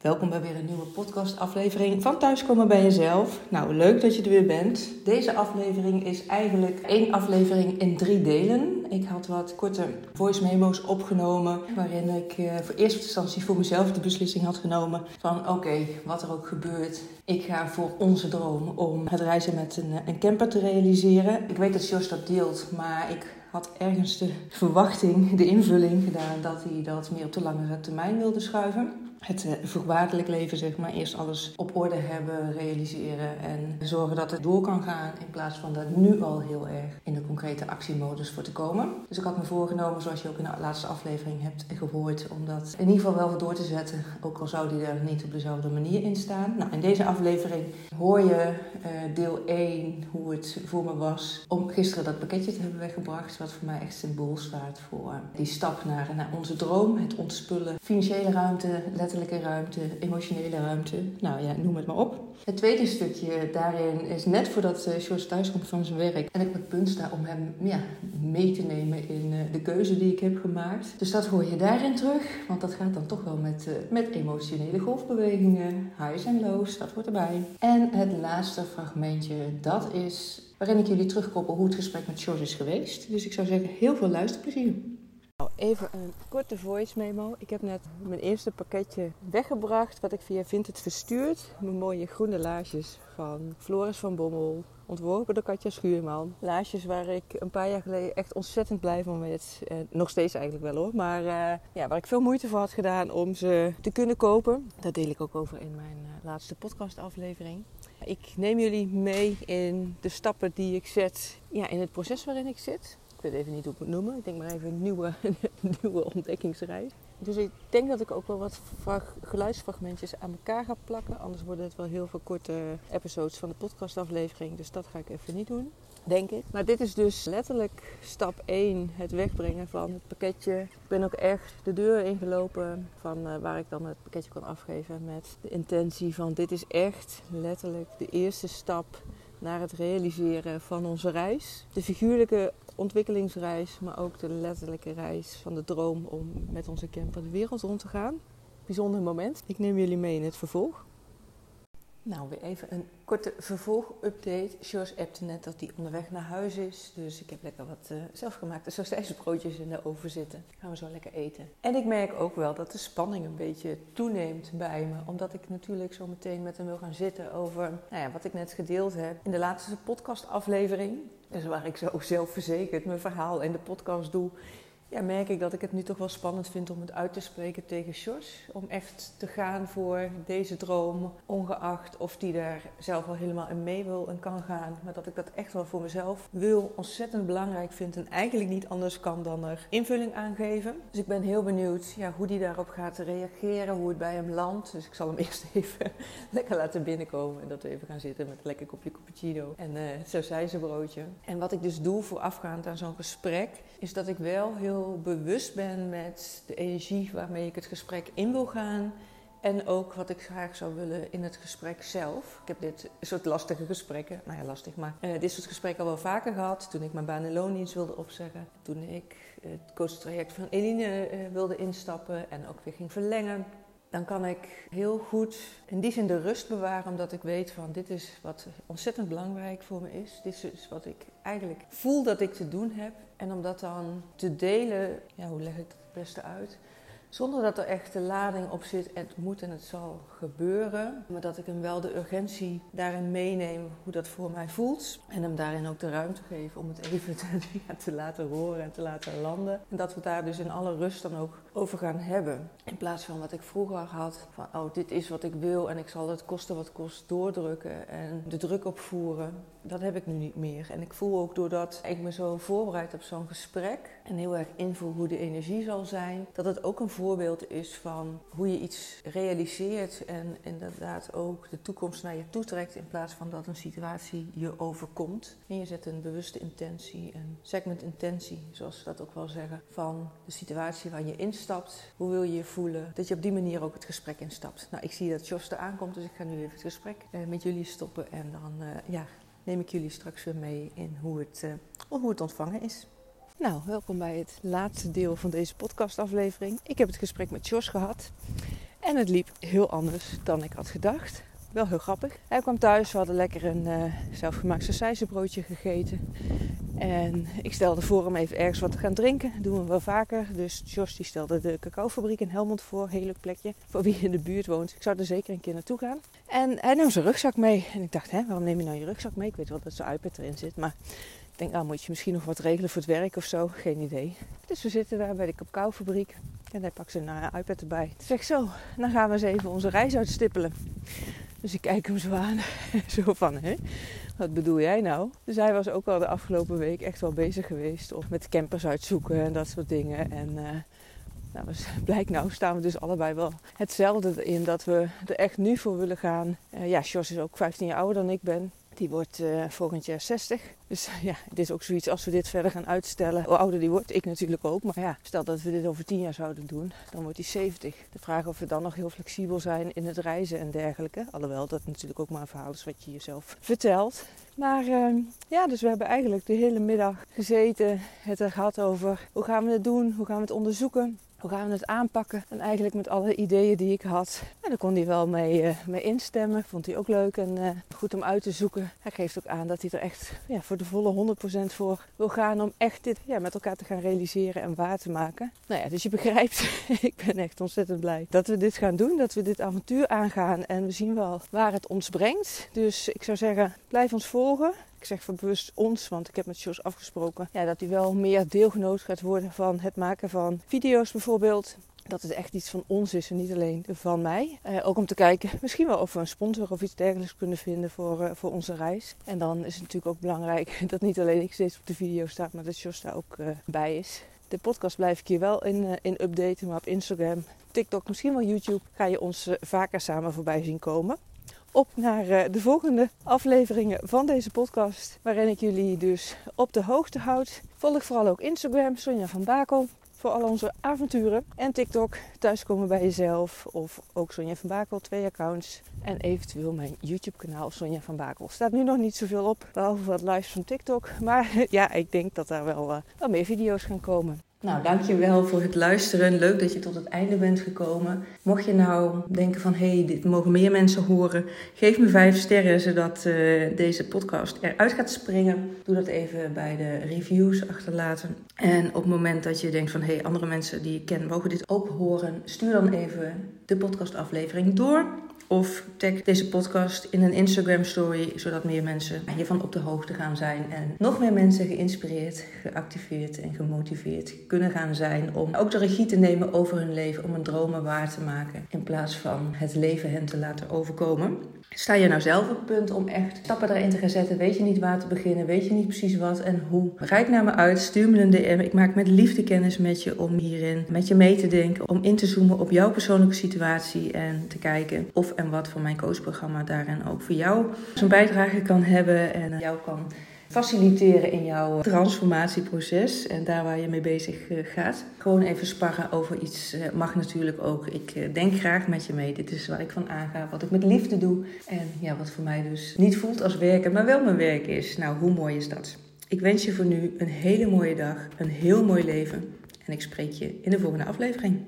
Welkom bij weer een nieuwe podcastaflevering van Thuiskomen bij Jezelf. Nou, leuk dat je er weer bent. Deze aflevering is eigenlijk één aflevering in drie delen. Ik had wat korte voice memo's opgenomen waarin ik uh, voor eerste instantie voor mezelf de beslissing had genomen van oké, wat er ook gebeurt, ik ga voor onze droom om het reizen met een, een camper te realiseren. Ik weet dat Jos dat deelt, maar ik had ergens de verwachting, de invulling gedaan dat hij dat meer op de langere termijn wilde schuiven het uh, voorwaardelijk leven, zeg maar. Eerst alles op orde hebben, realiseren en zorgen dat het door kan gaan. In plaats van daar nu al heel erg in de concrete actiemodus voor te komen. Dus ik had me voorgenomen, zoals je ook in de laatste aflevering hebt gehoord, om dat in ieder geval wel door te zetten. Ook al zou die er niet op dezelfde manier in staan. Nou, in deze aflevering hoor je uh, deel 1, hoe het voor me was om gisteren dat pakketje te hebben weggebracht. Wat voor mij echt symbool staat voor die stap naar, naar onze droom. Het ontspullen, financiële ruimte, ruimte, emotionele ruimte. Nou ja, noem het maar op. Het tweede stukje daarin is net voordat uh, George thuis komt van zijn werk. En ik het punt sta om hem ja, mee te nemen in uh, de keuze die ik heb gemaakt. Dus dat hoor je daarin terug. Want dat gaat dan toch wel met, uh, met emotionele golfbewegingen. Highs en lows, dat hoort erbij. En het laatste fragmentje, dat is waarin ik jullie terugkoppel hoe het gesprek met George is geweest. Dus ik zou zeggen, heel veel luisterplezier. Even een korte voice memo. Ik heb net mijn eerste pakketje weggebracht, wat ik via Vinted verstuurd. Mijn mooie groene laarsjes van Floris van Bommel, ontworpen door Katja Schuurman. Laarsjes waar ik een paar jaar geleden echt ontzettend blij van werd. Eh, nog steeds eigenlijk wel hoor. Maar uh, ja, waar ik veel moeite voor had gedaan om ze te kunnen kopen. Daar deel ik ook over in mijn uh, laatste podcastaflevering. Ik neem jullie mee in de stappen die ik zet ja, in het proces waarin ik zit. Ik weet even niet hoe ik het noemen. Ik denk maar even een nieuwe, nieuwe ontdekkingsreis. Dus ik denk dat ik ook wel wat geluidsfragmentjes aan elkaar ga plakken. Anders worden het wel heel veel korte episodes van de podcastaflevering. Dus dat ga ik even niet doen, denk ik. Maar dit is dus letterlijk stap 1. Het wegbrengen van het pakketje. Ik ben ook echt de deur ingelopen van uh, waar ik dan het pakketje kan afgeven. Met de intentie van dit is echt letterlijk de eerste stap naar het realiseren van onze reis. De figuurlijke ontwikkelingsreis, maar ook de letterlijke reis van de droom om met onze camper de wereld rond te gaan. Bijzonder moment. Ik neem jullie mee in het vervolg. Nou, weer even een korte vervolgupdate. George appte net dat hij onderweg naar huis is. Dus ik heb lekker wat uh, zelfgemaakte sausijzenbroodjes in de oven zitten. Gaan we zo lekker eten. En ik merk ook wel dat de spanning een beetje toeneemt bij me. Omdat ik natuurlijk zo meteen met hem wil gaan zitten over nou ja, wat ik net gedeeld heb in de laatste podcastaflevering. Dus waar ik zo zelfverzekerd mijn verhaal in de podcast doe ja, merk ik dat ik het nu toch wel spannend vind om het uit te spreken tegen Jos. Om echt te gaan voor deze droom, ongeacht of die daar zelf al helemaal in mee wil en kan gaan. Maar dat ik dat echt wel voor mezelf wil, ontzettend belangrijk vind en eigenlijk niet anders kan dan er invulling aan geven. Dus ik ben heel benieuwd ja, hoe die daarop gaat reageren, hoe het bij hem landt. Dus ik zal hem eerst even lekker laten binnenkomen en dat we even gaan zitten met een lekker kopje cappuccino en uh, het sausijzenbroodje. En wat ik dus doe voorafgaand aan zo'n gesprek, is dat ik wel heel bewust ben met de energie waarmee ik het gesprek in wil gaan. En ook wat ik graag zou willen in het gesprek zelf. Ik heb dit soort lastige gesprekken, nou ja, lastig, maar uh, dit soort gesprekken al wel vaker gehad. Toen ik mijn baan en loondienst wilde opzeggen. Toen ik het coachtraject van Eline uh, wilde instappen en ook weer ging verlengen dan kan ik heel goed in die zin de rust bewaren, omdat ik weet van dit is wat ontzettend belangrijk voor me is. Dit is wat ik eigenlijk voel dat ik te doen heb. En om dat dan te delen, ja, hoe leg ik het beste uit? Zonder dat er echt de lading op zit, het moet en het zal gebeuren. Maar dat ik hem wel de urgentie daarin meeneem, hoe dat voor mij voelt. En hem daarin ook de ruimte geven om het even te, laten horen en te laten landen. En dat we daar dus in alle rust dan ook over gaan hebben. In plaats van wat ik vroeger had, van oh dit is wat ik wil en ik zal het kosten wat kost doordrukken en de druk opvoeren. Dat heb ik nu niet meer. En ik voel ook doordat ik me zo voorbereid op zo'n gesprek en heel erg invoel hoe de energie zal zijn, dat het ook een voorbeeld is van hoe je iets realiseert en inderdaad ook de toekomst naar je toe trekt in plaats van dat een situatie je overkomt. En je zet een bewuste intentie, een segment intentie, zoals ze dat ook wel zeggen, van de situatie waar je instapt. Hoe wil je je voelen? Dat je op die manier ook het gesprek instapt. Nou, ik zie dat Jos er aankomt, dus ik ga nu even het gesprek eh, met jullie stoppen en dan uh, ja, neem ik jullie straks weer mee in hoe het, uh, hoe het ontvangen is. Nou, welkom bij het laatste deel van deze podcastaflevering. Ik heb het gesprek met Jos gehad. En het liep heel anders dan ik had gedacht. Wel heel grappig. Hij kwam thuis, we hadden lekker een uh, zelfgemaakt sausijzenbroodje gegeten. En ik stelde voor hem even ergens wat te gaan drinken. Dat doen we wel vaker. Dus Jos stelde de cacaofabriek in Helmond voor. Heel leuk plekje. Voor wie in de buurt woont. Ik zou er zeker een keer naartoe gaan. En hij nam zijn rugzak mee. En ik dacht, hè, waarom neem je nou je rugzak mee? Ik weet wel dat zijn iPad erin zit. Maar ik denk, nou moet je misschien nog wat regelen voor het werk of zo. Geen idee. Dus we zitten daar bij de cacaofabriek. En hij pakt zijn uh, iPad erbij. Toen zeg ik zo, dan gaan we eens even onze reis uitstippelen. Dus ik kijk hem zo aan. zo van, hè? Wat bedoel jij nou? Dus hij was ook al de afgelopen week echt wel bezig geweest. Of met campers uitzoeken en dat soort dingen. En uh, nou, blijkt nou staan we dus allebei wel hetzelfde in. Dat we er echt nu voor willen gaan. Uh, ja, Jos is ook 15 jaar ouder dan ik ben. Die wordt uh, volgend jaar 60. Dus ja, dit is ook zoiets als we dit verder gaan uitstellen. Hoe ouder die wordt, ik natuurlijk ook. Maar ja, stel dat we dit over 10 jaar zouden doen, dan wordt hij 70. De vraag of we dan nog heel flexibel zijn in het reizen en dergelijke. Alhoewel dat natuurlijk ook maar een verhaal is wat je jezelf vertelt. Maar uh, ja, dus we hebben eigenlijk de hele middag gezeten, het er gehad over hoe gaan we het doen, hoe gaan we het onderzoeken. Hoe gaan we het aanpakken? En eigenlijk met alle ideeën die ik had. En daar kon hij wel mee, uh, mee instemmen. Vond hij ook leuk en uh, goed om uit te zoeken. Hij geeft ook aan dat hij er echt ja, voor de volle 100% voor wil gaan. Om echt dit ja, met elkaar te gaan realiseren en waar te maken. Nou ja, dus je begrijpt, ik ben echt ontzettend blij dat we dit gaan doen. Dat we dit avontuur aangaan. En we zien wel waar het ons brengt. Dus ik zou zeggen, blijf ons volgen. Ik zeg van bewust ons, want ik heb met Jos afgesproken ja, dat hij wel meer deelgenoot gaat worden van het maken van video's bijvoorbeeld. Dat het echt iets van ons is en niet alleen van mij. Eh, ook om te kijken, misschien wel of we een sponsor of iets dergelijks kunnen vinden voor, uh, voor onze reis. En dan is het natuurlijk ook belangrijk dat niet alleen ik steeds op de video sta, maar dat Jos daar ook uh, bij is. De podcast blijf ik hier wel in, in updaten, maar op Instagram, TikTok, misschien wel YouTube ga je ons vaker samen voorbij zien komen op naar eh, de volgende afleveringen van deze podcast. Waarin ik jullie dus op de hoogte houd. Volg vooral ook Instagram, Sonja van Bakel. Voor al onze avonturen. En TikTok, thuiskomen bij jezelf. Of ook Sonja van Bakel, twee accounts. En eventueel mijn YouTube kanaal Sonja van Bakel. Staat nu nog niet zoveel op, behalve wat lives van TikTok. Maar ja, ik denk dat daar wel, uh, wel meer video's gaan komen. Nou, dankjewel voor het luisteren. Leuk dat je tot het einde bent gekomen. Mocht je nou denken van, hé, hey, dit mogen meer mensen horen. Geef me vijf sterren, zodat uh, deze podcast eruit gaat springen. Doe dat even bij de reviews achterlaten. En op het moment dat je denkt van, hé, hey, andere mensen die ik ken mogen dit ook horen. Stuur dan even de podcastaflevering door. Of tag deze podcast in een Instagram story, zodat meer mensen hiervan op de hoogte gaan zijn. En nog meer mensen geïnspireerd, geactiveerd en gemotiveerd kunnen gaan zijn om ook de regie te nemen over hun leven, om hun dromen waar te maken. In plaats van het leven hen te laten overkomen. Sta je nou zelf op het punt om echt stappen erin te gaan zetten? Weet je niet waar te beginnen? Weet je niet precies wat en hoe? Rijk naar me uit, stuur me een DM. Ik maak met liefde kennis met je om hierin met je mee te denken. Om in te zoomen op jouw persoonlijke situatie en te kijken of en wat voor mijn coachprogramma daarin ook voor jou zo'n bijdrage kan hebben en jou kan faciliteren in jouw transformatieproces en daar waar je mee bezig eh, gaat. Gewoon even sparren over iets eh, mag natuurlijk ook. Ik eh, denk graag met je mee. Dit is waar ik van aanga, wat ik met liefde doe en ja, wat voor mij dus niet voelt als werken, maar wel mijn werk is. Nou, hoe mooi is dat? Ik wens je voor nu een hele mooie dag, een heel mooi leven en ik spreek je in de volgende aflevering.